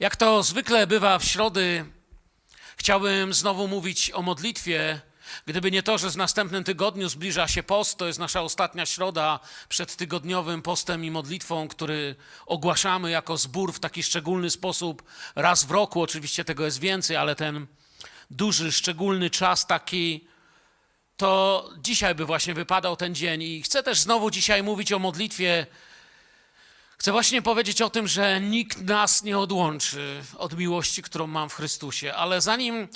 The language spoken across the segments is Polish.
Jak to zwykle bywa w środy, chciałbym znowu mówić o modlitwie. Gdyby nie to, że w następnym tygodniu zbliża się post, to jest nasza ostatnia środa przed tygodniowym postem i modlitwą, który ogłaszamy jako zbór w taki szczególny sposób raz w roku. Oczywiście tego jest więcej, ale ten duży, szczególny czas taki, to dzisiaj by właśnie wypadał ten dzień. I chcę też znowu dzisiaj mówić o modlitwie. Chcę właśnie powiedzieć o tym, że nikt nas nie odłączy od miłości, którą mam w Chrystusie. Ale zanim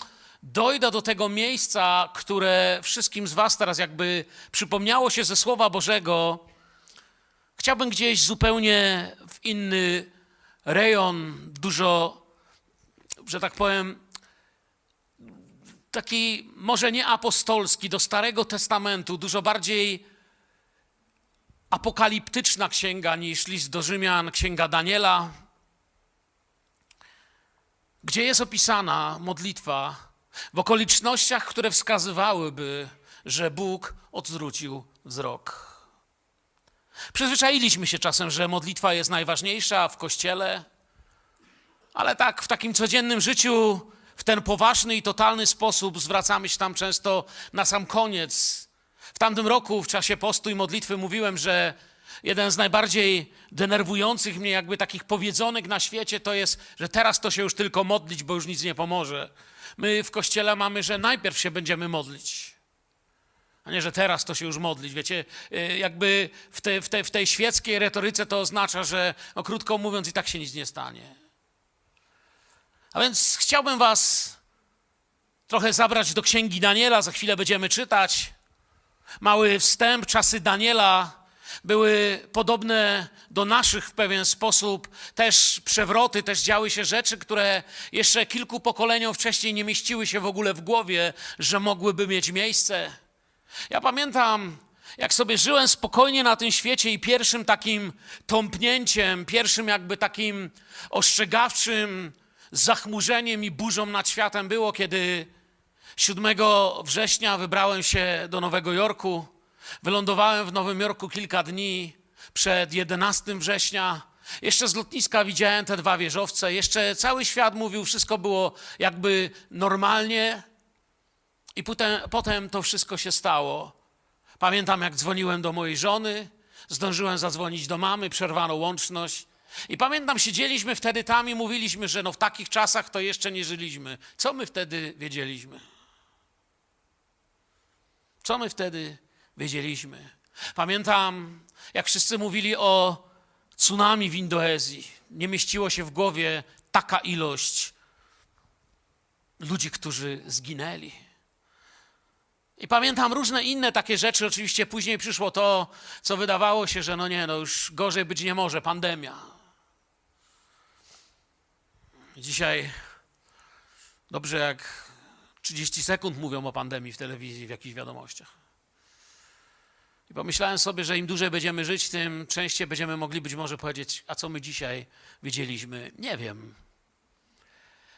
dojdę do tego miejsca, które wszystkim z Was teraz jakby przypomniało się ze Słowa Bożego, chciałbym gdzieś zupełnie w inny rejon, dużo, że tak powiem, taki może nie apostolski, do Starego Testamentu, dużo bardziej apokaliptyczna księga niż list do Rzymian, księga Daniela, gdzie jest opisana modlitwa w okolicznościach, które wskazywałyby, że Bóg odwrócił wzrok. Przyzwyczailiśmy się czasem, że modlitwa jest najważniejsza w kościele, ale tak w takim codziennym życiu, w ten poważny i totalny sposób zwracamy się tam często na sam koniec. W tamtym roku, w czasie postu i modlitwy, mówiłem, że jeden z najbardziej denerwujących mnie, jakby takich powiedzonek na świecie, to jest, że teraz to się już tylko modlić, bo już nic nie pomoże. My w kościele mamy, że najpierw się będziemy modlić. A nie, że teraz to się już modlić. Wiecie, y, jakby w, te, w, te, w tej świeckiej retoryce to oznacza, że no, krótko mówiąc, i tak się nic nie stanie. A więc chciałbym Was trochę zabrać do księgi Daniela. Za chwilę będziemy czytać. Mały wstęp, czasy Daniela były podobne do naszych w pewien sposób. Też przewroty, też działy się rzeczy, które jeszcze kilku pokoleniom wcześniej nie mieściły się w ogóle w głowie, że mogłyby mieć miejsce. Ja pamiętam, jak sobie żyłem spokojnie na tym świecie i pierwszym takim tąpnięciem, pierwszym jakby takim ostrzegawczym zachmurzeniem i burzą nad światem było, kiedy 7 września wybrałem się do Nowego Jorku. Wylądowałem w Nowym Jorku kilka dni przed 11 września. Jeszcze z lotniska widziałem te dwa wieżowce. Jeszcze cały świat mówił, wszystko było jakby normalnie. I potem, potem to wszystko się stało. Pamiętam, jak dzwoniłem do mojej żony, zdążyłem zadzwonić do mamy, przerwano łączność. I pamiętam, siedzieliśmy wtedy tam i mówiliśmy, że no w takich czasach to jeszcze nie żyliśmy. Co my wtedy wiedzieliśmy? Co my wtedy wiedzieliśmy? Pamiętam, jak wszyscy mówili o tsunami w Indonezji. Nie mieściło się w głowie taka ilość ludzi, którzy zginęli. I pamiętam różne inne takie rzeczy. Oczywiście później przyszło to, co wydawało się, że no nie, no już gorzej być nie może pandemia. Dzisiaj dobrze jak 30 sekund mówią o pandemii w telewizji, w jakichś wiadomościach. I pomyślałem sobie, że im dłużej będziemy żyć, tym częściej będziemy mogli być może powiedzieć, a co my dzisiaj wiedzieliśmy? Nie wiem.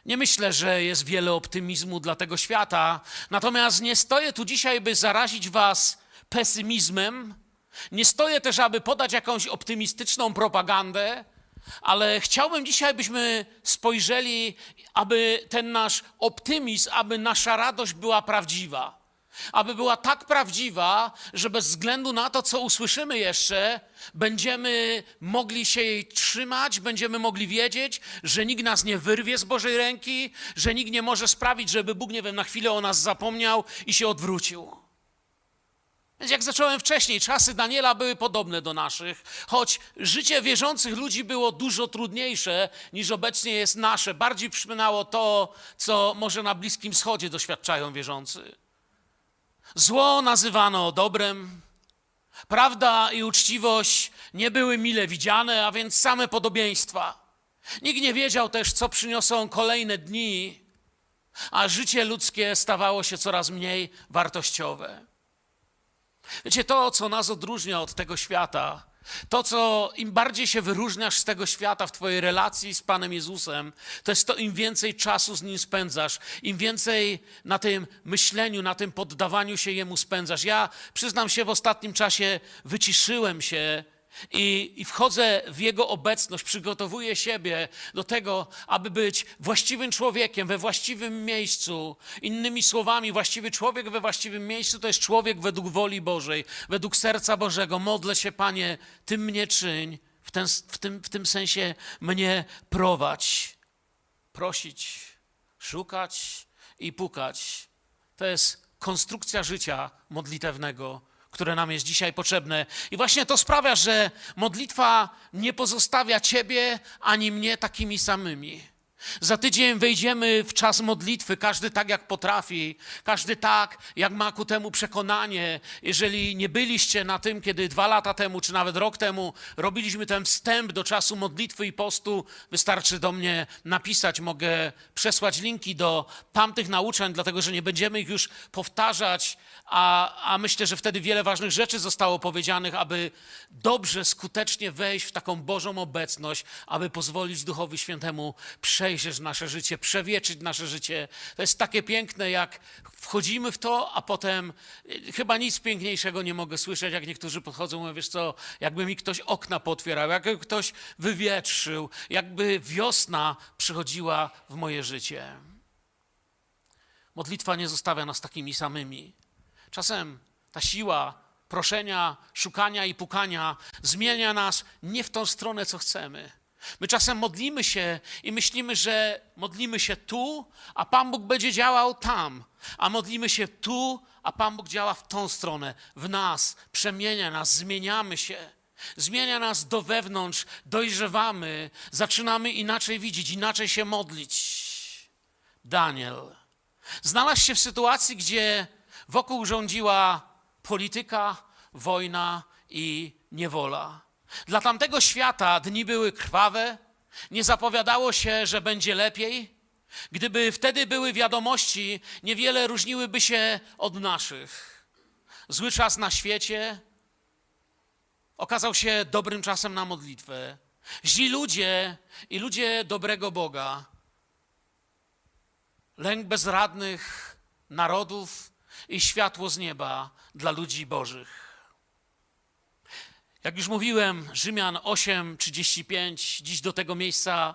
Nie myślę, że jest wiele optymizmu dla tego świata, natomiast nie stoję tu dzisiaj, by zarazić was pesymizmem. Nie stoję też, aby podać jakąś optymistyczną propagandę, ale chciałbym dzisiaj, byśmy spojrzeli, aby ten nasz optymizm, aby nasza radość była prawdziwa. Aby była tak prawdziwa, że bez względu na to, co usłyszymy jeszcze, będziemy mogli się jej trzymać, będziemy mogli wiedzieć, że nikt nas nie wyrwie z Bożej ręki, że nikt nie może sprawić, żeby Bóg, nie wiem, na chwilę o nas zapomniał i się odwrócił. Więc jak zacząłem wcześniej, czasy Daniela były podobne do naszych, choć życie wierzących ludzi było dużo trudniejsze niż obecnie jest nasze. Bardziej przypominało to, co może na Bliskim Wschodzie doświadczają wierzący. Zło nazywano dobrem, prawda i uczciwość nie były mile widziane, a więc same podobieństwa. Nikt nie wiedział też, co przyniosą kolejne dni, a życie ludzkie stawało się coraz mniej wartościowe. Wiecie, to, co nas odróżnia od tego świata, to, co im bardziej się wyróżniasz z tego świata w Twojej relacji z Panem Jezusem, to jest to, im więcej czasu z Nim spędzasz, im więcej na tym myśleniu, na tym poddawaniu się Jemu spędzasz. Ja przyznam się, w ostatnim czasie wyciszyłem się i, i wchodzę w Jego obecność, przygotowuję siebie do tego, aby być właściwym człowiekiem we właściwym miejscu. Innymi słowami, właściwy człowiek we właściwym miejscu to jest człowiek według woli Bożej, według serca Bożego. Modlę się, Panie, Ty mnie czyń, w, ten, w, tym, w tym sensie mnie prowadź. Prosić, szukać i pukać. To jest konstrukcja życia modlitewnego które nam jest dzisiaj potrzebne. I właśnie to sprawia, że modlitwa nie pozostawia ciebie ani mnie takimi samymi. Za tydzień wejdziemy w czas modlitwy, każdy tak jak potrafi, każdy tak jak ma ku temu przekonanie. Jeżeli nie byliście na tym, kiedy dwa lata temu, czy nawet rok temu robiliśmy ten wstęp do czasu modlitwy i postu, wystarczy do mnie napisać, mogę przesłać linki do tamtych nauczeń, dlatego że nie będziemy ich już powtarzać, a, a myślę, że wtedy wiele ważnych rzeczy zostało powiedzianych, aby dobrze, skutecznie wejść w taką Bożą obecność, aby pozwolić Duchowi Świętemu przejrzeć nasze życie, przewieczyć nasze życie. To jest takie piękne, jak wchodzimy w to, a potem y, chyba nic piękniejszego nie mogę słyszeć, jak niektórzy podchodzą, mówią, wiesz co, jakby mi ktoś okna potwierał, jakby ktoś wywietrzył, jakby wiosna przychodziła w moje życie. Modlitwa nie zostawia nas takimi samymi. Czasem ta siła proszenia, szukania i pukania zmienia nas nie w tą stronę, co chcemy. My czasem modlimy się i myślimy, że modlimy się tu, a Pan Bóg będzie działał tam. A modlimy się tu, a Pan Bóg działa w tą stronę, w nas, przemienia nas, zmieniamy się. Zmienia nas do wewnątrz, dojrzewamy, zaczynamy inaczej widzieć, inaczej się modlić. Daniel znalazł się w sytuacji, gdzie wokół rządziła polityka, wojna i niewola. Dla tamtego świata dni były krwawe, nie zapowiadało się, że będzie lepiej. Gdyby wtedy były wiadomości, niewiele różniłyby się od naszych. Zły czas na świecie okazał się dobrym czasem na modlitwę. Źli ludzie i ludzie dobrego Boga. Lęk bezradnych narodów i światło z nieba dla ludzi bożych. Jak już mówiłem, Rzymian 8:35, dziś do tego miejsca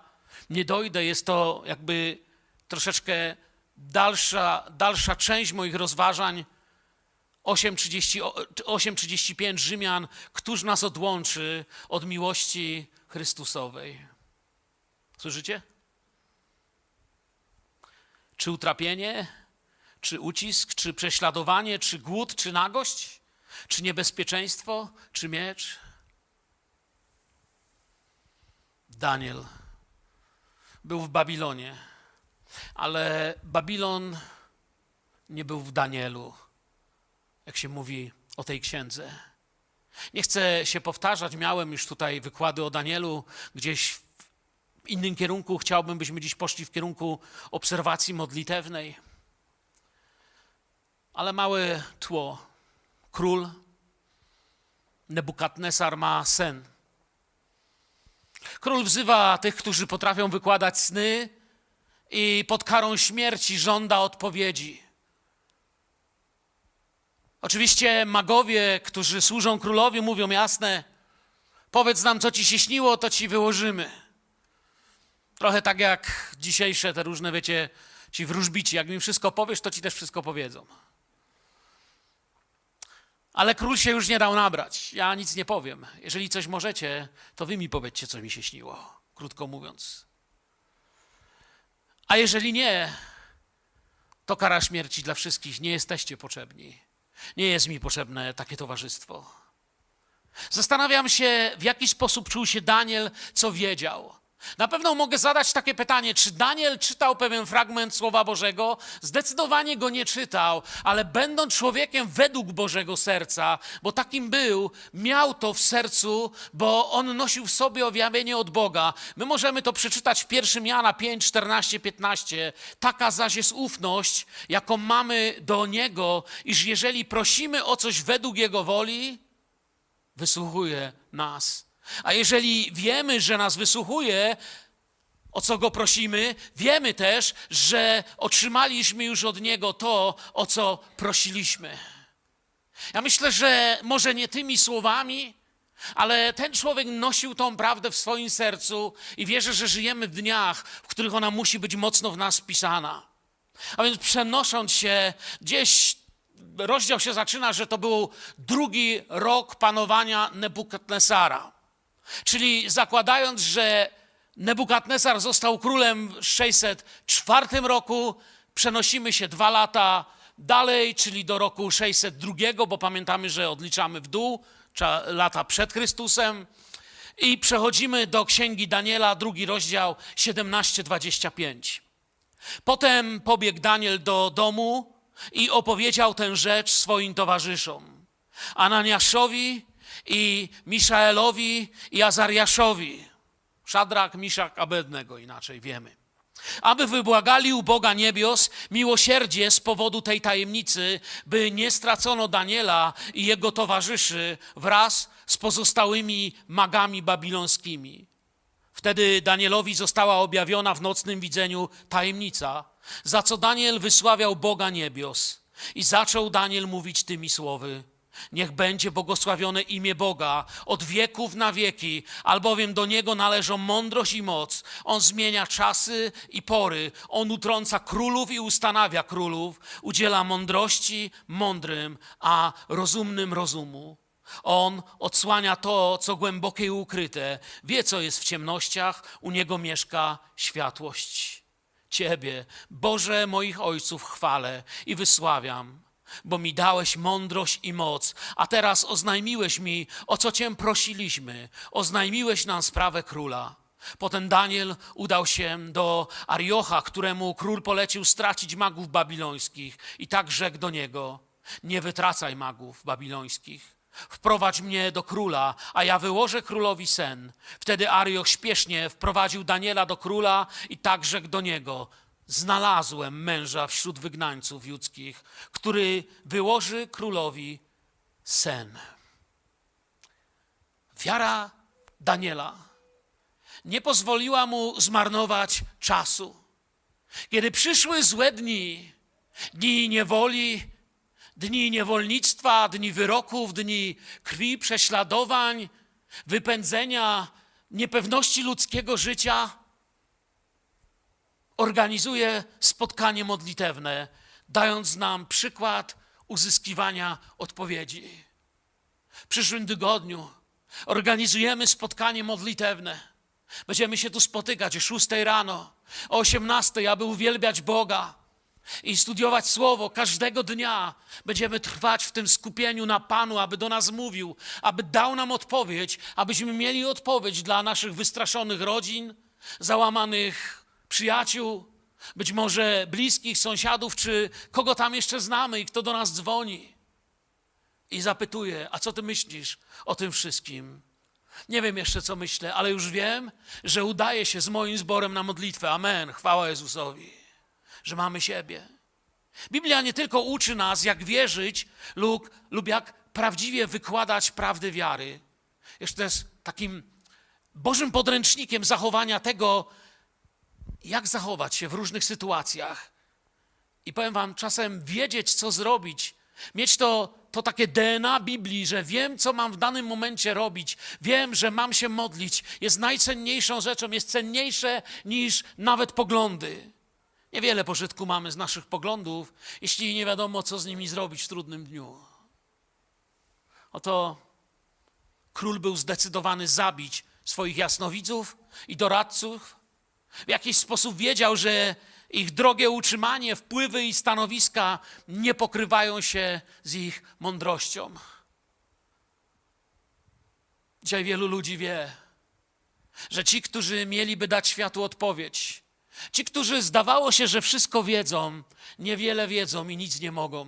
nie dojdę. Jest to jakby troszeczkę dalsza, dalsza część moich rozważań. 8:35 Rzymian, któż nas odłączy od miłości Chrystusowej? Słyszycie? Czy utrapienie, czy ucisk, czy prześladowanie, czy głód, czy nagość? Czy niebezpieczeństwo, czy miecz? Daniel był w Babilonie, ale Babilon nie był w Danielu, jak się mówi o tej księdze. Nie chcę się powtarzać, miałem już tutaj wykłady o Danielu, gdzieś w innym kierunku chciałbym, byśmy dziś poszli w kierunku obserwacji modlitewnej. Ale małe tło król Nebukadnesar ma sen. Król wzywa tych, którzy potrafią wykładać sny i pod karą śmierci żąda odpowiedzi. Oczywiście magowie, którzy służą królowi, mówią jasne: powiedz nam, co ci się śniło, to ci wyłożymy. Trochę tak jak dzisiejsze te różne, wiecie, ci wróżbici. Jak mi wszystko powiesz, to ci też wszystko powiedzą. Ale król się już nie dał nabrać. Ja nic nie powiem. Jeżeli coś możecie, to wy mi powiedzcie, co mi się śniło, krótko mówiąc. A jeżeli nie, to kara śmierci dla wszystkich. Nie jesteście potrzebni. Nie jest mi potrzebne takie towarzystwo. Zastanawiam się, w jaki sposób czuł się Daniel, co wiedział. Na pewno mogę zadać takie pytanie, czy Daniel czytał pewien fragment Słowa Bożego? Zdecydowanie go nie czytał, ale będąc człowiekiem według Bożego serca, bo takim był, miał to w sercu, bo on nosił w sobie objawienie od Boga. My możemy to przeczytać w 1 Jana 5, 14, 15. Taka zaś jest ufność, jaką mamy do Niego, iż jeżeli prosimy o coś według Jego woli, wysłuchuje nas. A jeżeli wiemy, że nas wysłuchuje, o co go prosimy, wiemy też, że otrzymaliśmy już od niego to, o co prosiliśmy. Ja myślę, że może nie tymi słowami, Ale ten człowiek nosił tą prawdę w swoim sercu i wierzę, że żyjemy w dniach, w których ona musi być mocno w nas wpisana. A więc przenosząc się gdzieś, rozdział się zaczyna, że to był drugi rok panowania Nebukadnesara. Czyli zakładając, że Nebukadnesar został królem w 604 roku, przenosimy się dwa lata dalej, czyli do roku 602, bo pamiętamy, że odliczamy w dół, lata przed Chrystusem. I przechodzimy do księgi Daniela, drugi rozdział 17-25. Potem pobiegł Daniel do domu i opowiedział tę rzecz swoim towarzyszom. Ananiaszowi i Miszaelowi i Azariaszowi. Szadrak, Miszak, Abednego inaczej wiemy. Aby wybłagali u Boga niebios miłosierdzie z powodu tej tajemnicy, by nie stracono Daniela i jego towarzyszy wraz z pozostałymi magami babilońskimi. Wtedy Danielowi została objawiona w nocnym widzeniu tajemnica, za co Daniel wysławiał Boga niebios. I zaczął Daniel mówić tymi słowy: Niech będzie błogosławione imię Boga od wieków na wieki, albowiem do Niego należą mądrość i moc. On zmienia czasy i pory. On utrąca królów i ustanawia królów. Udziela mądrości mądrym, a rozumnym rozumu. On odsłania to, co głębokie i ukryte. Wie, co jest w ciemnościach. U Niego mieszka światłość. Ciebie, Boże moich ojców, chwalę i wysławiam bo mi dałeś mądrość i moc, a teraz oznajmiłeś mi, o co Cię prosiliśmy. Oznajmiłeś nam sprawę króla. Potem Daniel udał się do Ariocha, któremu król polecił stracić magów babilońskich i tak rzekł do niego, nie wytracaj magów babilońskich. Wprowadź mnie do króla, a ja wyłożę królowi sen. Wtedy Arioch śpiesznie wprowadził Daniela do króla i tak rzekł do niego, znalazłem męża wśród wygnańców judzkich, który wyłoży królowi sen. Wiara Daniela nie pozwoliła mu zmarnować czasu. Kiedy przyszły złe dni, dni niewoli, dni niewolnictwa, dni wyroków, dni krwi, prześladowań, wypędzenia, niepewności ludzkiego życia, organizuje spotkanie modlitewne, dając nam przykład uzyskiwania odpowiedzi. W przyszłym tygodniu organizujemy spotkanie modlitewne. Będziemy się tu spotykać o 6 rano, o 18, aby uwielbiać Boga i studiować Słowo każdego dnia. Będziemy trwać w tym skupieniu na Panu, aby do nas mówił, aby dał nam odpowiedź, abyśmy mieli odpowiedź dla naszych wystraszonych rodzin, załamanych przyjaciół, być może bliskich, sąsiadów, czy kogo tam jeszcze znamy i kto do nas dzwoni i zapytuje: A co ty myślisz o tym wszystkim? Nie wiem jeszcze, co myślę, ale już wiem, że udaje się z moim zborem na modlitwę. Amen. Chwała Jezusowi, że mamy siebie. Biblia nie tylko uczy nas, jak wierzyć lub, lub jak prawdziwie wykładać prawdy wiary. Jeszcze jest takim Bożym podręcznikiem zachowania tego, jak zachować się w różnych sytuacjach. I powiem Wam, czasem wiedzieć, co zrobić, mieć to, to takie DNA Biblii, że wiem, co mam w danym momencie robić, wiem, że mam się modlić, jest najcenniejszą rzeczą, jest cenniejsze niż nawet poglądy. Niewiele pożytku mamy z naszych poglądów, jeśli nie wiadomo, co z nimi zrobić w trudnym dniu. Oto król był zdecydowany zabić swoich jasnowidzów i doradców, w jakiś sposób wiedział, że ich drogie utrzymanie, wpływy i stanowiska nie pokrywają się z ich mądrością. Dzisiaj wielu ludzi wie, że ci, którzy mieliby dać światu odpowiedź, ci, którzy zdawało się, że wszystko wiedzą, niewiele wiedzą i nic nie mogą.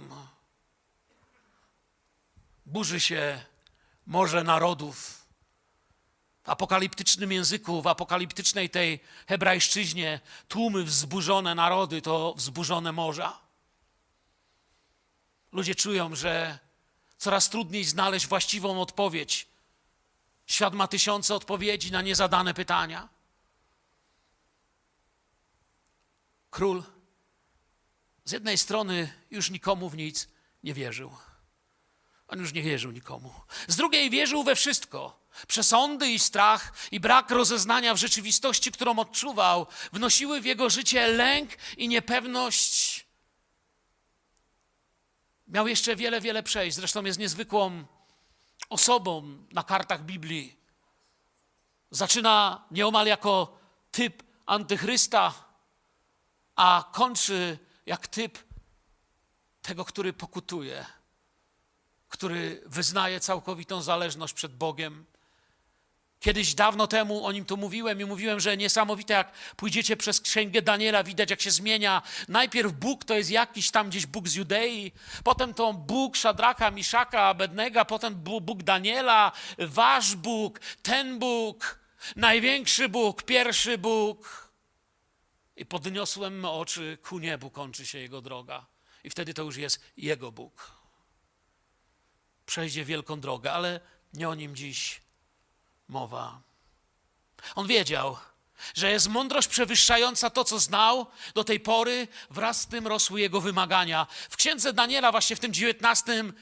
Burzy się morze narodów apokaliptycznym języku, w apokaliptycznej tej hebrajszczyźnie, tłumy wzburzone narody to wzburzone morza. Ludzie czują, że coraz trudniej znaleźć właściwą odpowiedź. Świat ma tysiące odpowiedzi na niezadane pytania. Król z jednej strony już nikomu w nic nie wierzył. On już nie wierzył nikomu. Z drugiej wierzył we wszystko. Przesądy i strach i brak rozeznania w rzeczywistości, którą odczuwał, wnosiły w jego życie lęk i niepewność. Miał jeszcze wiele, wiele przejść. Zresztą jest niezwykłą osobą na kartach Biblii. Zaczyna nieomal jako typ antychrysta, a kończy jak typ tego, który pokutuje, który wyznaje całkowitą zależność przed Bogiem. Kiedyś dawno temu o nim tu mówiłem i mówiłem, że niesamowite, jak pójdziecie przez księgę Daniela, widać, jak się zmienia. Najpierw Bóg to jest jakiś tam gdzieś Bóg z Judei, potem to Bóg Szadraka, Miszaka, Abednego, potem Bóg Daniela, wasz Bóg, ten Bóg, największy Bóg, pierwszy Bóg. I podniosłem oczy ku niebu, kończy się jego droga. I wtedy to już jest jego Bóg. Przejdzie wielką drogę, ale nie o nim dziś mowa. On wiedział, że jest mądrość przewyższająca to, co znał do tej pory, wraz z tym rosły jego wymagania. W księdze Daniela, właśnie w tym dziewiętnastym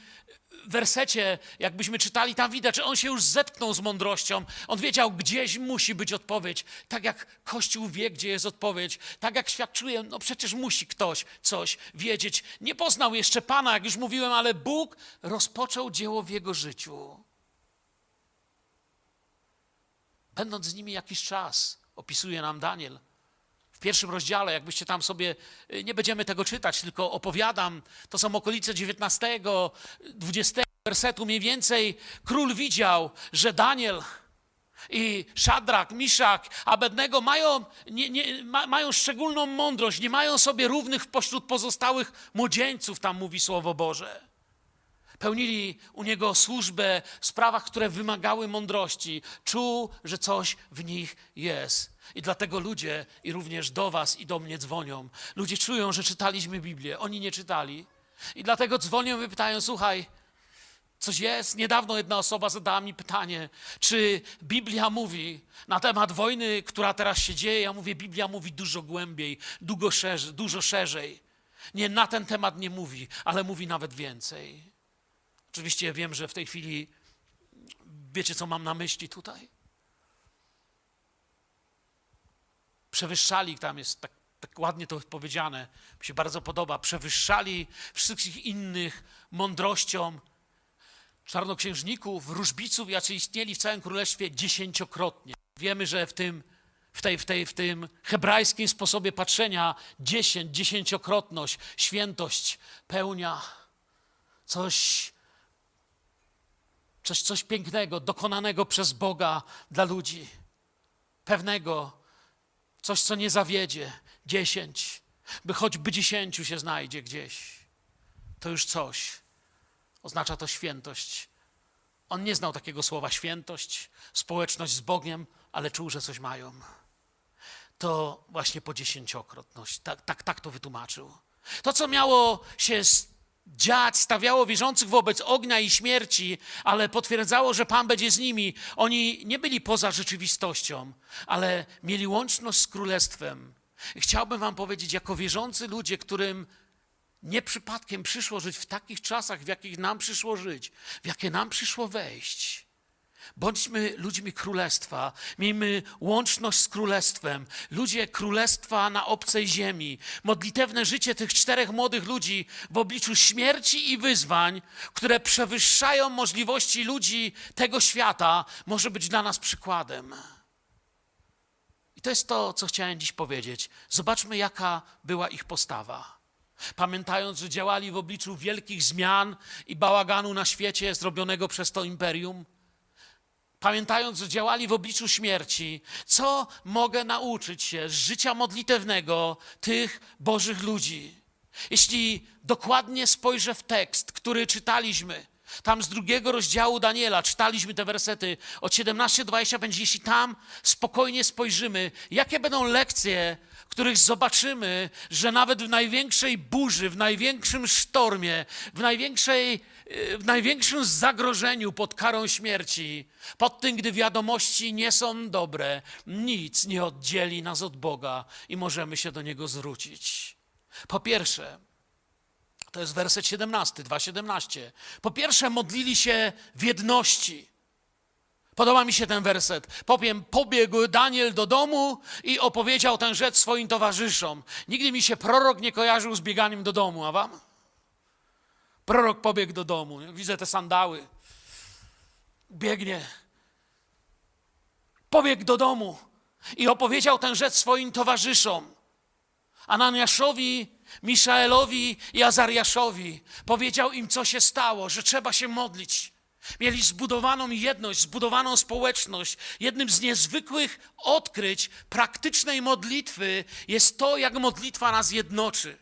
wersecie, jakbyśmy czytali, tam widać, że on się już zetknął z mądrością. On wiedział, gdzieś musi być odpowiedź. Tak jak Kościół wie, gdzie jest odpowiedź. Tak jak świadczuje, no przecież musi ktoś coś wiedzieć. Nie poznał jeszcze Pana, jak już mówiłem, ale Bóg rozpoczął dzieło w jego życiu. Będąc z nimi jakiś czas, opisuje nam Daniel. W pierwszym rozdziale, jakbyście tam sobie, y, nie będziemy tego czytać, tylko opowiadam, to są okolice 19, 20 wersetu mniej więcej. Król widział, że Daniel i Szadrak, Miszak, Abednego mają, nie, nie, ma, mają szczególną mądrość, nie mają sobie równych pośród pozostałych młodzieńców, tam mówi Słowo Boże pełnili u niego służbę w sprawach, które wymagały mądrości. Czuł, że coś w nich jest. I dlatego ludzie, i również do Was i do mnie dzwonią. Ludzie czują, że czytaliśmy Biblię. Oni nie czytali. I dlatego dzwonią i pytają: Słuchaj, coś jest? Niedawno jedna osoba zadała mi pytanie, czy Biblia mówi na temat wojny, która teraz się dzieje. Ja mówię: Biblia mówi dużo głębiej, dużo szerzej. Dużo szerzej. Nie, na ten temat nie mówi, ale mówi nawet więcej. Oczywiście wiem, że w tej chwili wiecie, co mam na myśli tutaj. Przewyższali, tam jest tak, tak ładnie to powiedziane, mi się bardzo podoba, przewyższali wszystkich innych mądrością czarnoksiężników, wróżbiców, jacy istnieli w całym królestwie dziesięciokrotnie. Wiemy, że w tym, w tej, w tej, w tym hebrajskim sposobie patrzenia dziesięć, dziesięciokrotność, świętość, pełnia, coś Coś, coś pięknego, dokonanego przez Boga dla ludzi. Pewnego, coś, co nie zawiedzie. Dziesięć, by choćby dziesięciu się znajdzie gdzieś. To już coś. Oznacza to świętość. On nie znał takiego słowa świętość, społeczność z Bogiem, ale czuł, że coś mają. To właśnie po dziesięciokrotność. Tak, tak, tak to wytłumaczył. To, co miało się dziać, stawiało wierzących wobec ognia i śmierci, ale potwierdzało, że Pan będzie z nimi. Oni nie byli poza rzeczywistością, ale mieli łączność z Królestwem. Chciałbym Wam powiedzieć, jako wierzący ludzie, którym nie przypadkiem przyszło żyć w takich czasach, w jakich nam przyszło żyć, w jakie nam przyszło wejść, Bądźmy ludźmi królestwa, miejmy łączność z królestwem. Ludzie królestwa na obcej ziemi. Modlitewne życie tych czterech młodych ludzi w obliczu śmierci i wyzwań, które przewyższają możliwości ludzi tego świata, może być dla nas przykładem. I to jest to, co chciałem dziś powiedzieć. Zobaczmy, jaka była ich postawa. Pamiętając, że działali w obliczu wielkich zmian i bałaganu na świecie zrobionego przez to imperium, pamiętając, że działali w obliczu śmierci, co mogę nauczyć się z życia modlitewnego tych Bożych ludzi? Jeśli dokładnie spojrzę w tekst, który czytaliśmy, tam z drugiego rozdziału Daniela czytaliśmy te wersety od 17 do 25. Jeśli tam spokojnie spojrzymy, jakie będą lekcje, których zobaczymy, że nawet w największej burzy, w największym sztormie, w, największej, w największym zagrożeniu pod karą śmierci, pod tym, gdy wiadomości nie są dobre, nic nie oddzieli nas od Boga i możemy się do Niego zwrócić. Po pierwsze, To jest werset 17, 2,17. Po pierwsze, modlili się w jedności. Podoba mi się ten werset. Powiem, pobiegł Daniel do domu i opowiedział tę rzecz swoim towarzyszom. Nigdy mi się prorok nie kojarzył z bieganiem do domu, a wam? Prorok pobiegł do domu. Widzę te sandały. Biegnie. Pobiegł do domu i opowiedział tę rzecz swoim towarzyszom. Ananiaszowi, Miszaelowi i Azariaszowi. Powiedział im, co się stało, że trzeba się modlić. Mieli zbudowaną jedność, zbudowaną społeczność. Jednym z niezwykłych odkryć praktycznej modlitwy jest to, jak modlitwa nas jednoczy.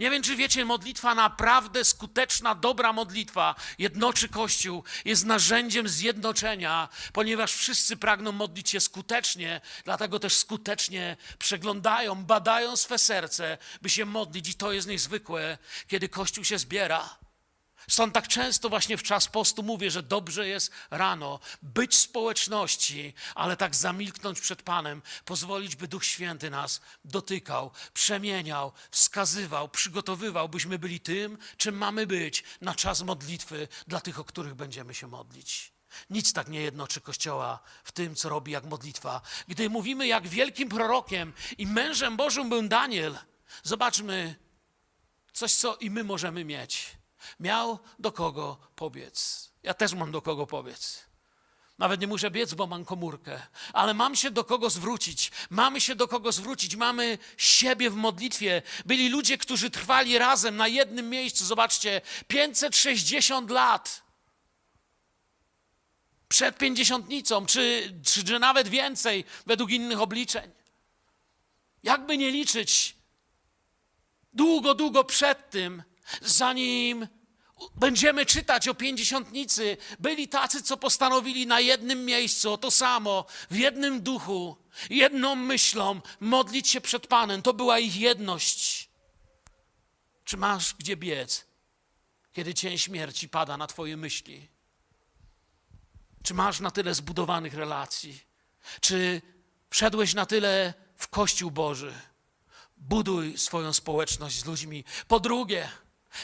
Nie wiem, czy wiecie, modlitwa naprawdę skuteczna, dobra modlitwa jednoczy Kościół, jest narzędziem zjednoczenia, ponieważ wszyscy pragną modlić się skutecznie, dlatego też skutecznie przeglądają, badają swe serce, by się modlić, i to jest niezwykłe, kiedy Kościół się zbiera. Stąd tak często właśnie w czas postu mówię, że dobrze jest rano być w społeczności, ale tak zamilknąć przed Panem, pozwolić, by Duch Święty nas dotykał, przemieniał, wskazywał, przygotowywał, byśmy byli tym, czym mamy być na czas modlitwy dla tych, o których będziemy się modlić. Nic tak nie jednoczy Kościoła w tym, co robi jak modlitwa. Gdy mówimy, jak wielkim prorokiem i mężem Bożym był Daniel, zobaczmy coś, co i my możemy mieć Miał do kogo pobiec. Ja też mam do kogo pobiec. Nawet nie muszę biec, bo mam komórkę, ale mam się do kogo zwrócić. Mamy się do kogo zwrócić. Mamy siebie w modlitwie. Byli ludzie, którzy trwali razem na jednym miejscu. Zobaczcie, 560 lat przed pięćdziesiątnicą, czy, czy, czy nawet więcej, według innych obliczeń. Jakby nie liczyć, długo, długo przed tym zanim będziemy czytać o pięćdziesiątnicy, byli tacy, co postanowili na jednym miejscu to samo, w jednym duchu, jedną myślą modlić się przed Panem. To była ich jedność. Czy masz gdzie biec, kiedy cień śmierci pada na Twoje myśli? Czy masz na tyle zbudowanych relacji? Czy wszedłeś na tyle w Kościół Boży? Buduj swoją społeczność z ludźmi. Po drugie,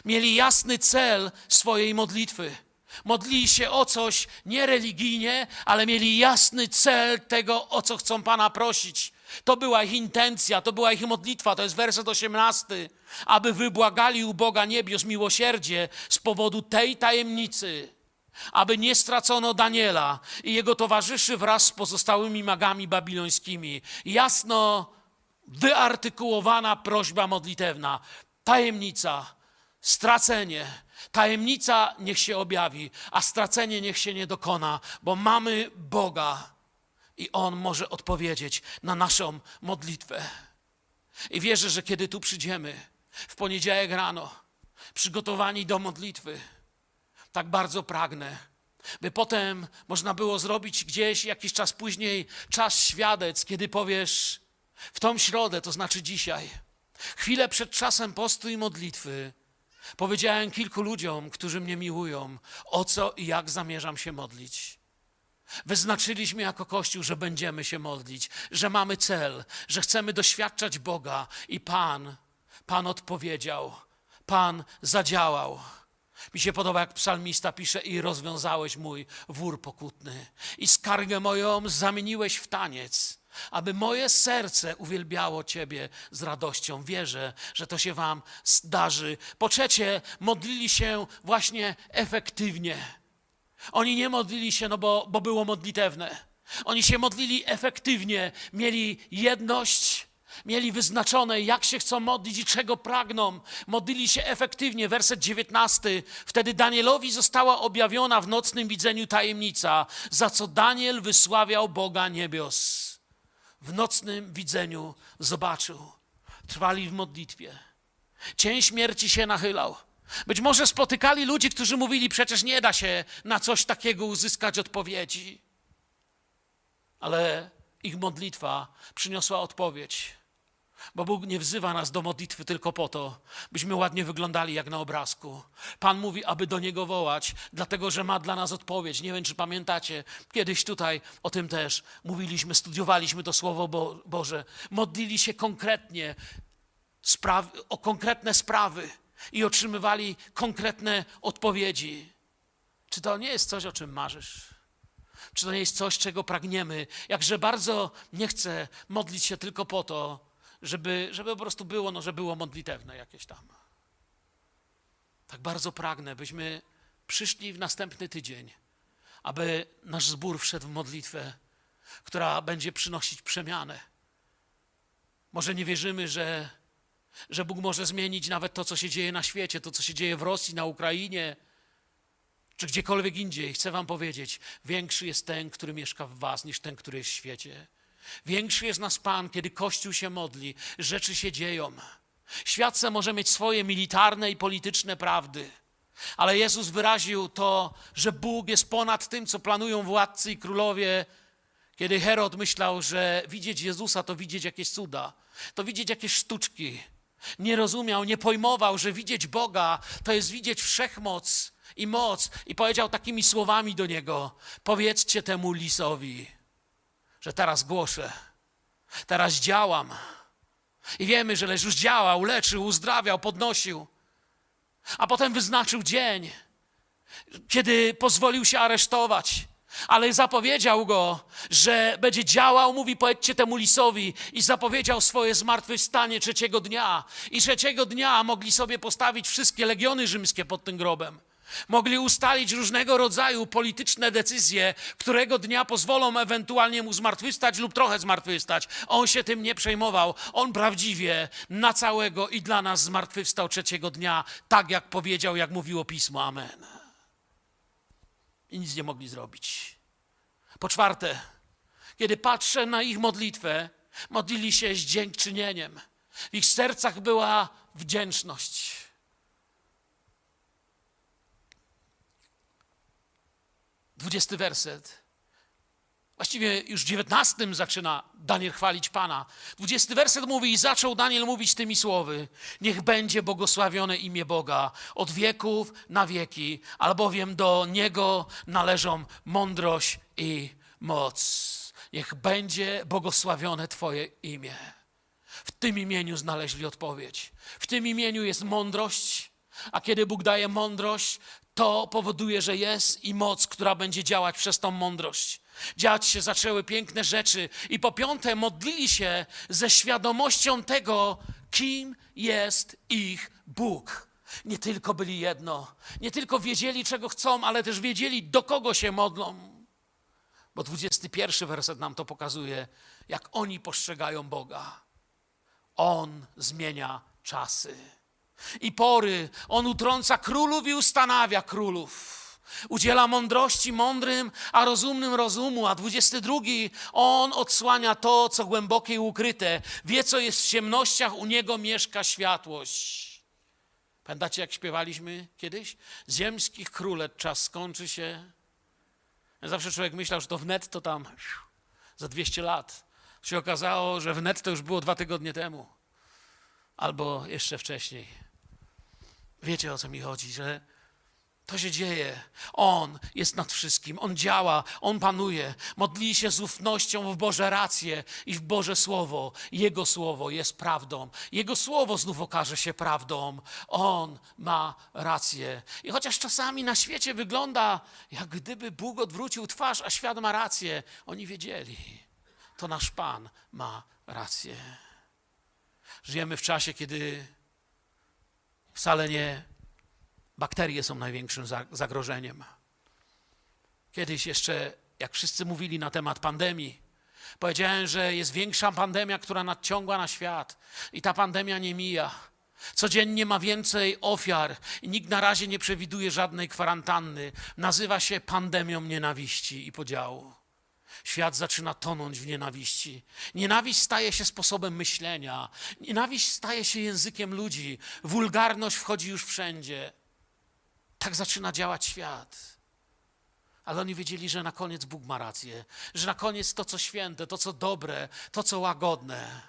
Mieli jasny cel swojej modlitwy. Modlili się o coś nie religijnie, ale mieli jasny cel tego, o co chcą Pana prosić. To była ich intencja, to była ich modlitwa, to jest werset 18. Aby wybłagali u Boga niebios miłosierdzie z powodu tej tajemnicy, aby nie stracono Daniela i jego towarzyszy wraz z pozostałymi magami babilońskimi. Jasno wyartykułowana prośba modlitewna, tajemnica stracenie. Tajemnica niech się objawi, a stracenie niech się nie dokona, bo mamy Boga i On może odpowiedzieć na naszą modlitwę. I wierzę, że kiedy tu przyjdziemy w poniedziałek rano, przygotowani do modlitwy, tak bardzo pragnę, by potem można było zrobić gdzieś jakiś czas później czas świadec, kiedy powiesz w tą środę, to znaczy dzisiaj, chwilę przed czasem postu i modlitwy, Powiedziałem kilku ludziom, którzy mnie miłują, o co i jak zamierzam się modlić. Wyznaczyliśmy jako Kościół, że będziemy się modlić, że mamy cel, że chcemy doświadczać Boga i Pan, Pan odpowiedział, Pan zadziałał. Mi się podoba, jak psalmista pisze, i rozwiązałeś mój wór pokutny, i skargę moją zamieniłeś w taniec aby moje serce uwielbiało Ciebie z radością. Wierzę, że to się Wam zdarzy. Po trzecie, modlili się właśnie efektywnie. Oni nie modlili się, no bo, bo było modlitewne. Oni się modlili efektywnie, mieli jedność, mieli wyznaczone, jak się chcą modlić i czego pragną. Modlili się efektywnie. Werset 19. Wtedy Danielowi została objawiona w nocnym widzeniu tajemnica, za co Daniel wysławiał Boga niebios w nocnym widzeniu zobaczył. Trwali w modlitwie. Cień śmierci się nachylał. Być może spotykali ludzi, którzy mówili: Przecież nie da się na coś takiego uzyskać odpowiedzi. Ale ich modlitwa przyniosła odpowiedź. Bo Bóg nie wzywa nas do modlitwy tylko po to, byśmy ładnie wyglądali jak na obrazku. Pan mówi, aby do Niego wołać, dlatego że ma dla nas odpowiedź. Nie wiem, czy pamiętacie, kiedyś tutaj o tym też mówiliśmy, studiowaliśmy to Słowo Bo Boże. Modlili się konkretnie o konkretne sprawy. i otrzymywali konkretne odpowiedzi. Czy to nie jest coś, o czym marzysz? Czy to nie jest coś, czego pragniemy? Jakże bardzo nie chcę modlić się tylko po to, żeby, żeby po prostu było, no, że było modlitewne jakieś tam. Tak bardzo pragnę, byśmy przyszli w następny tydzień, aby nasz zbór wszedł w modlitwę, która będzie przynosić przemianę. Może nie wierzymy, że, że Bóg może zmienić nawet to, co się dzieje na świecie, to, co się dzieje w Rosji, na Ukrainie, czy gdziekolwiek indziej. Chcę Wam powiedzieć, większy jest ten, który mieszka w Was, niż ten, który jest w świecie. Większy jest nas Pan, kiedy Kościół się modli, rzeczy się dzieją. Świat se może mieć swoje militarne i polityczne prawdy, ale Jezus wyraził to, że Bóg jest ponad tym, co planują władcy i królowie. Kiedy Herod myślał, że widzieć Jezusa to widzieć jakieś cuda, to widzieć jakieś sztuczki. Nie rozumiał, nie pojmował, że widzieć Boga to jest widzieć wszechmoc i moc. I powiedział takimi słowami do niego: Powiedzcie temu lisowi, że teraz głoszę, teraz działam. I wiemy, że Jezus działał, leczył, uzdrawiał, podnosił. A potem wyznaczył dzień, kiedy pozwolił się aresztować. Ale zapowiedział go, że będzie działał, mówi, powiedzcie temu lisowi, i zapowiedział swoje zmartwychwstanie trzeciego dnia. I trzeciego dnia mogli sobie postawić wszystkie legiony rzymskie pod tym grobem. Mogli ustalić różnego rodzaju polityczne decyzje, którego dnia pozwolą ewentualnie mu zmartwychwstać lub trochę zmartwychwstać. On się tym nie przejmował. On prawdziwie na całego i dla nas zmartwychwstał trzeciego dnia, tak jak powiedział, jak mówiło Pismo. Amen. I nic nie mogli zrobić. Po czwarte, kiedy patrzę na ich modlitwę, modlili się z dziękczynieniem. W ich sercach była wdzięczność. Dwudziesty werset. Właściwie już w dziewiętnastym zaczyna Daniel chwalić Pana. Dwudziesty werset mówi i zaczął Daniel mówić tymi słowy. Niech będzie błogosławione imię Boga od wieków na wieki, albowiem do Niego należą mądrość i moc. Niech będzie błogosławione Twoje imię. W tym imieniu znaleźli odpowiedź. W tym imieniu jest mądrość, a kiedy Bóg daje mądrość, to powoduje, że jest i moc, która będzie działać przez tą mądrość. Dziać się zaczęły piękne rzeczy. I po piąte, modlili się ze świadomością tego, kim jest ich Bóg. Nie tylko byli jedno, nie tylko wiedzieli, czego chcą, ale też wiedzieli, do kogo się modlą. Bo 21 werset nam to pokazuje, jak oni postrzegają Boga. On zmienia czasy i pory. On utrąca królów i ustanawia królów. Udziela mądrości mądrym, a rozumnym rozumu. A 22 on odsłania to, co głębokie i ukryte. Wie, co jest w ciemnościach, u niego mieszka światłość. Pamiętacie, jak śpiewaliśmy kiedyś? Ziemskich królet czas skończy się. Zawsze człowiek myślał, że to wnet to tam za 200 lat. Się okazało, że wnet to już było dwa tygodnie temu. Albo jeszcze wcześniej. Wiecie o co mi chodzi, że to się dzieje. On jest nad wszystkim, On działa, On panuje. Modli się z ufnością w Boże racje i w Boże Słowo. Jego Słowo jest prawdą. Jego Słowo znów okaże się prawdą. On ma rację. I chociaż czasami na świecie wygląda, jak gdyby Bóg odwrócił twarz, a świat ma rację, oni wiedzieli, to nasz Pan ma rację. Żyjemy w czasie, kiedy wcale nie bakterie są największym zagrożeniem. Kiedyś jeszcze, jak wszyscy mówili na temat pandemii, powiedziałem, że jest większa pandemia, która nadciąga na świat i ta pandemia nie mija. Codziennie ma więcej ofiar i nikt na razie nie przewiduje żadnej kwarantanny. Nazywa się pandemią nienawiści i podziału. Świat zaczyna tonąć w nienawiści. Nienawiść staje się sposobem myślenia. Nienawiść staje się językiem ludzi. Wulgarność wchodzi już wszędzie. Tak zaczyna działać świat. Ale oni wiedzieli, że na koniec Bóg ma rację, że na koniec to, co święte, to, co dobre, to, co łagodne,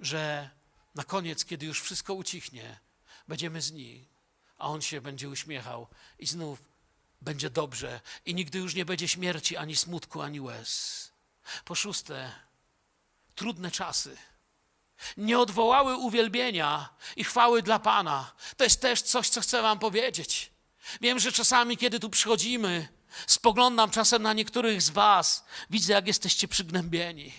że na koniec, kiedy już wszystko ucichnie, będziemy z nim, a on się będzie uśmiechał i znów będzie dobrze i nigdy już nie będzie śmierci, ani smutku, ani łez. Po szóste, trudne czasy. nie odwołały uwielbienia i chwały dla Pana. To jest też coś, co chcę Wam powiedzieć. Wiem, że czasami, kiedy tu przychodzimy, spoglądam czasem na niektórych z Was, widzę, jak jesteście przygnębieni.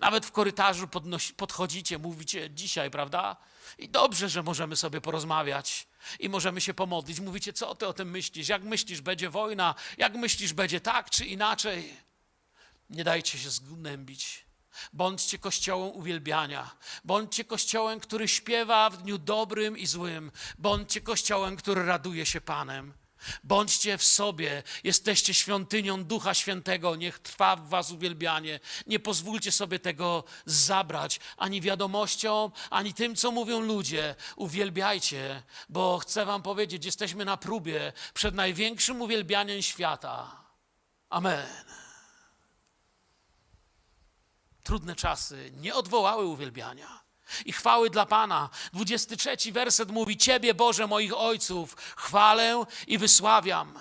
Nawet w korytarzu podchodzicie, mówicie dzisiaj, prawda? I dobrze, że możemy sobie porozmawiać i możemy się pomodlić. Mówicie, co ty o tym myślisz? Jak myślisz, będzie wojna? Jak myślisz, będzie tak czy inaczej? Nie dajcie się zgnębić. Bądźcie kościołem uwielbiania. Bądźcie kościołem, który śpiewa w dniu dobrym i złym. Bądźcie kościołem, który raduje się Panem. Bądźcie w sobie, jesteście świątynią Ducha Świętego, niech trwa w was uwielbianie. Nie pozwólcie sobie tego zabrać ani wiadomościom, ani tym, co mówią ludzie. Uwielbiajcie, bo chcę wam powiedzieć, jesteśmy na próbie przed największym uwielbianiem świata. Amen. Trudne czasy nie odwołały uwielbiania i chwały dla Pana. 23 werset mówi: Ciebie, Boże moich ojców, chwalę i wysławiam,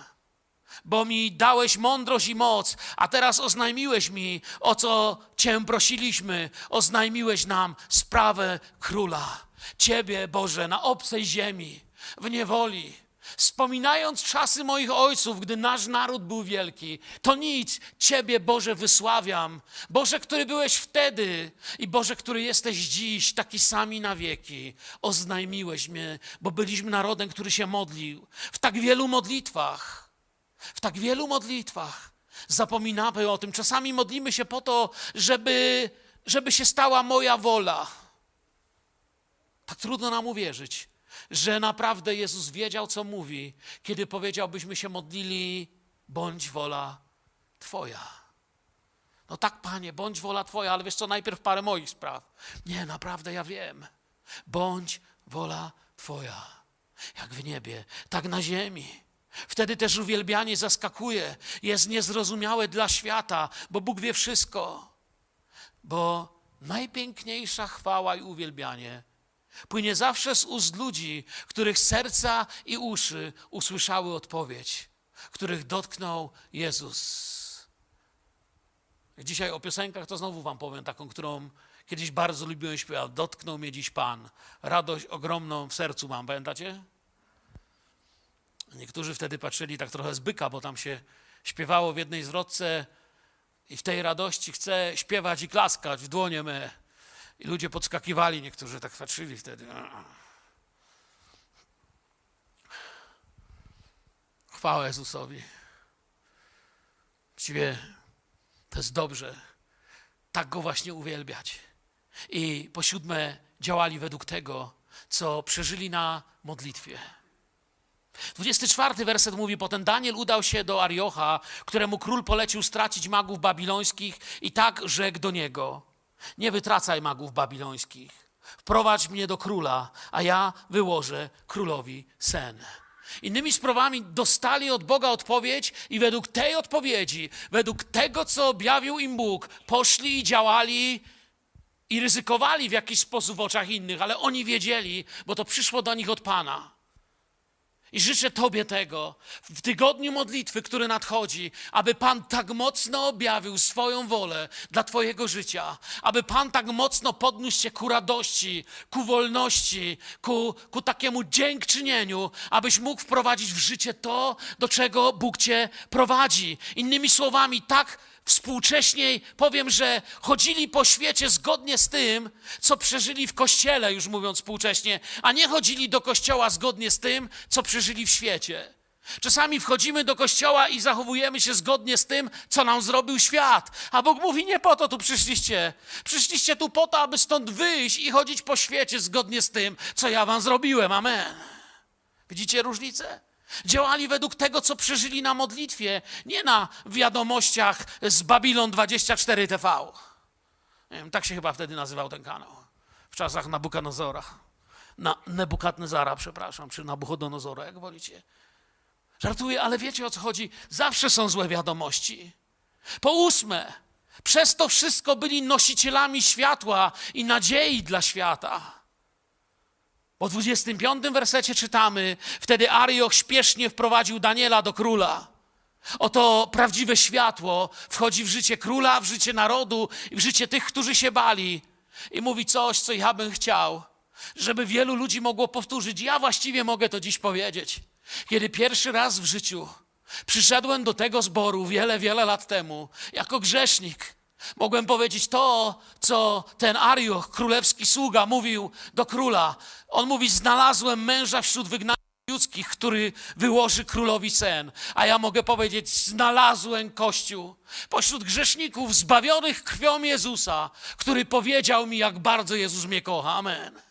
bo mi dałeś mądrość i moc, a teraz oznajmiłeś mi, o co Cię prosiliśmy, oznajmiłeś nam sprawę króla. Ciebie, Boże, na obcej ziemi, w niewoli Wspominając czasy moich ojców, gdy nasz naród był wielki, to nic, Ciebie, Boże, wysławiam. Boże, który byłeś wtedy i Boże, który jesteś dziś, taki sami na wieki. Oznajmiłeś mnie, bo byliśmy narodem, który się modlił. W tak wielu modlitwach, w tak wielu modlitwach zapominamy o tym. Czasami modlimy się po to, żeby, żeby się stała moja wola. Tak trudno nam uwierzyć że naprawdę Jezus wiedział, co mówi, kiedy powiedział, byśmy się modlili, bądź wola Twoja. No tak, Panie, bądź wola Twoja, ale wiesz co, najpierw parę moich spraw. Nie, naprawdę ja wiem. Bądź wola Twoja. Jak w niebie, tak na ziemi. Wtedy też uwielbianie zaskakuje, jest niezrozumiałe dla świata, bo Bóg wie wszystko. Bo najpiękniejsza chwała i uwielbianie Płynie zawsze z ust ludzi, których serca i uszy usłyszały odpowiedź, których dotknął Jezus. Dzisiaj o piosenkach to znowu wam powiem taką, którą kiedyś bardzo lubiłem śpiewać. Dotknął mnie dziś Pan. Radość ogromną w sercu mam. Pamiętacie? Niektórzy wtedy patrzyli tak trochę z byka, bo tam się śpiewało w jednej zwrotce i w tej radości chcę śpiewać i klaskać w dłonie me. I ludzie podskakiwali, niektórzy tak patrzyli wtedy. Chwała Jezusowi. Właściwie to jest dobrze. Tak go właśnie uwielbiać. I po siódme, działali według tego, co przeżyli na modlitwie. 24 werset mówi: Potem Daniel udał się do Ariocha, któremu król polecił stracić magów babilońskich, i tak rzekł do niego: nie wytracaj magów babilońskich. Wprowadź mnie do króla, a ja wyłożę królowi sen. Innymi sprawami dostali od Boga odpowiedź i według tej odpowiedzi, według tego, co objawił im Bóg, poszli i działali i ryzykowali w jakiś sposób w oczach innych, ale oni wiedzieli, bo to przyszło do nich od Pana. I życzę Tobie tego w tygodniu modlitwy, który nadchodzi, aby Pan tak mocno objawił swoją wolę dla Twojego życia, aby Pan tak mocno podniósł Cię ku radości, ku wolności, ku, ku takiemu dziękczynieniu, abyś mógł wprowadzić w życie to, do czego Bóg Cię prowadzi. Innymi słowami, tak współcześniej powiem, że chodzili po świecie zgodnie z tym, co przeżyli w kościele, już mówiąc współcześnie, a nie chodzili do kościoła zgodnie z tym, co przeżyli w świecie. Czasami wchodzimy do kościoła i zachowujemy się zgodnie z tym, co nam zrobił świat. A Bóg mówi: Nie po to tu przyszliście. Przyszliście tu po to, aby stąd wyjść i chodzić po świecie zgodnie z tym, co ja wam zrobiłem. Amen. Widzicie różnicę? Działali według tego, co przeżyli na modlitwie, nie na wiadomościach z Babilon 24 TV. Wiem, tak się chyba wtedy nazywał ten kanał. W czasach Nabukanozora. Na Nebukadnezara, przepraszam, czy Nabuchodonozora, jak wolicie. Żartuję, ale wiecie o co chodzi? Zawsze są złe wiadomości. Po ósme, przez to wszystko byli nosicielami światła i nadziei dla świata. Po 25 wersecie czytamy: Wtedy Arioch śpiesznie wprowadził Daniela do króla. Oto prawdziwe światło wchodzi w życie króla, w życie narodu i w życie tych, którzy się bali. i mówi coś, co ja bym chciał, żeby wielu ludzi mogło powtórzyć. Ja właściwie mogę to dziś powiedzieć. Kiedy pierwszy raz w życiu przyszedłem do tego zboru wiele, wiele lat temu, jako grzesznik, mogłem powiedzieć to, co ten Arioch, królewski sługa, mówił do króla. On mówi: Znalazłem męża wśród wygnanych ludzkich, który wyłoży królowi sen. A ja mogę powiedzieć, znalazłem Kościół pośród grzeszników zbawionych krwią Jezusa, który powiedział mi, jak bardzo Jezus mnie kocha. Amen.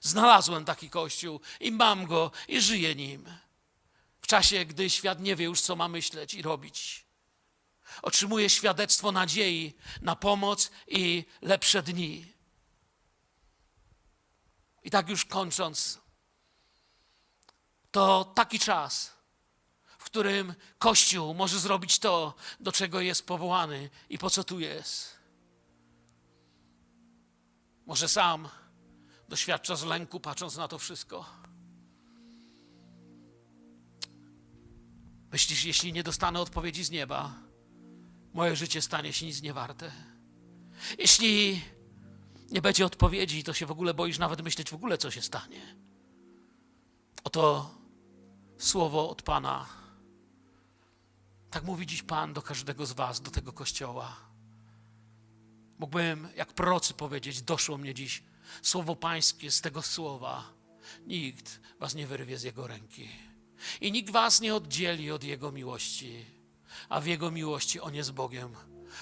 Znalazłem taki Kościół i mam go i żyję nim. W czasie, gdy świat nie wie już, co ma myśleć i robić. Otrzymuję świadectwo nadziei na pomoc i lepsze dni. I tak już kończąc, to taki czas, w którym Kościół może zrobić to, do czego jest powołany i po co tu jest. Może sam doświadcza z lęku, patrząc na to wszystko. Myślisz, jeśli nie dostanę odpowiedzi z nieba, moje życie stanie się nic nie warte. Jeśli nie będzie odpowiedzi, to się w ogóle boisz nawet myśleć w ogóle, co się stanie. Oto słowo od Pana. Tak mówi dziś Pan do każdego z Was, do tego kościoła. Mógłbym, jak prorocy powiedzieć, doszło mnie dziś słowo Pańskie z tego słowa. Nikt Was nie wyrwie z Jego ręki. I nikt Was nie oddzieli od Jego miłości. A w Jego miłości On jest Bogiem,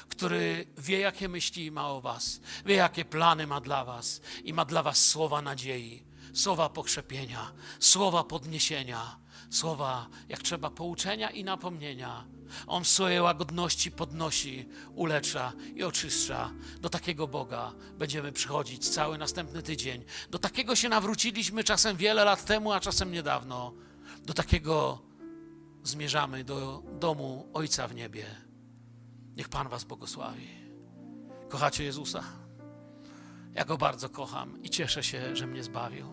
który wie, jakie myśli ma o Was, wie, jakie plany ma dla Was i ma dla Was słowa nadziei, słowa pokrzepienia, słowa podniesienia, słowa, jak trzeba, pouczenia i napomnienia. On w swojej łagodności podnosi, ulecza i oczyszcza. Do takiego Boga będziemy przychodzić cały następny tydzień. Do takiego się nawróciliśmy czasem wiele lat temu, a czasem niedawno. Do takiego zmierzamy do domu Ojca w niebie. Niech Pan Was błogosławi. Kochacie Jezusa? Ja Go bardzo kocham i cieszę się, że mnie zbawił.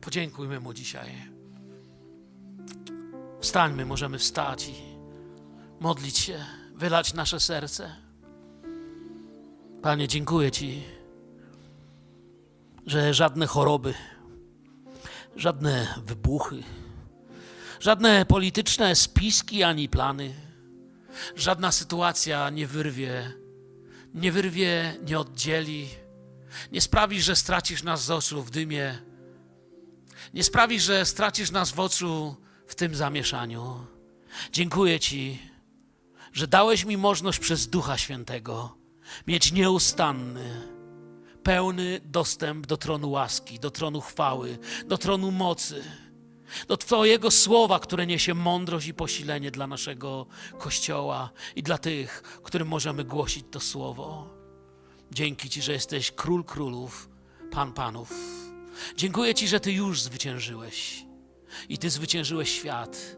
Podziękujmy Mu dzisiaj. Wstańmy, możemy wstać i modlić się, wylać nasze serce. Panie, dziękuję Ci, że żadne choroby, żadne wybuchy, żadne polityczne spiski ani plany, żadna sytuacja nie wyrwie, nie wyrwie, nie oddzieli, nie sprawi, że stracisz nas z oczu w dymie, nie sprawi, że stracisz nas w oczu w tym zamieszaniu. Dziękuję Ci, że dałeś mi możliwość przez Ducha Świętego mieć nieustanny, pełny dostęp do tronu łaski, do tronu chwały, do tronu mocy, do Twojego słowa, które niesie mądrość i posilenie dla naszego Kościoła i dla tych, którym możemy głosić to słowo. Dzięki Ci, że jesteś król królów, pan panów. Dziękuję Ci, że Ty już zwyciężyłeś i Ty zwyciężyłeś świat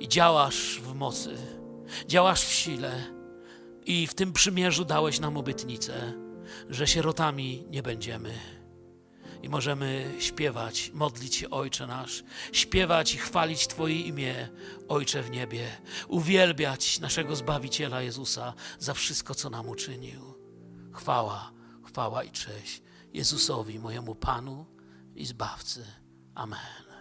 i działasz w mocy, działasz w sile i w tym przymierzu dałeś nam obietnicę, że sierotami nie będziemy. I możemy śpiewać, modlić się Ojcze nasz, śpiewać i chwalić Twoje imię, Ojcze w niebie, uwielbiać naszego Zbawiciela Jezusa za wszystko, co nam uczynił. Chwała, chwała i cześć Jezusowi, mojemu Panu i Zbawcy. Amen.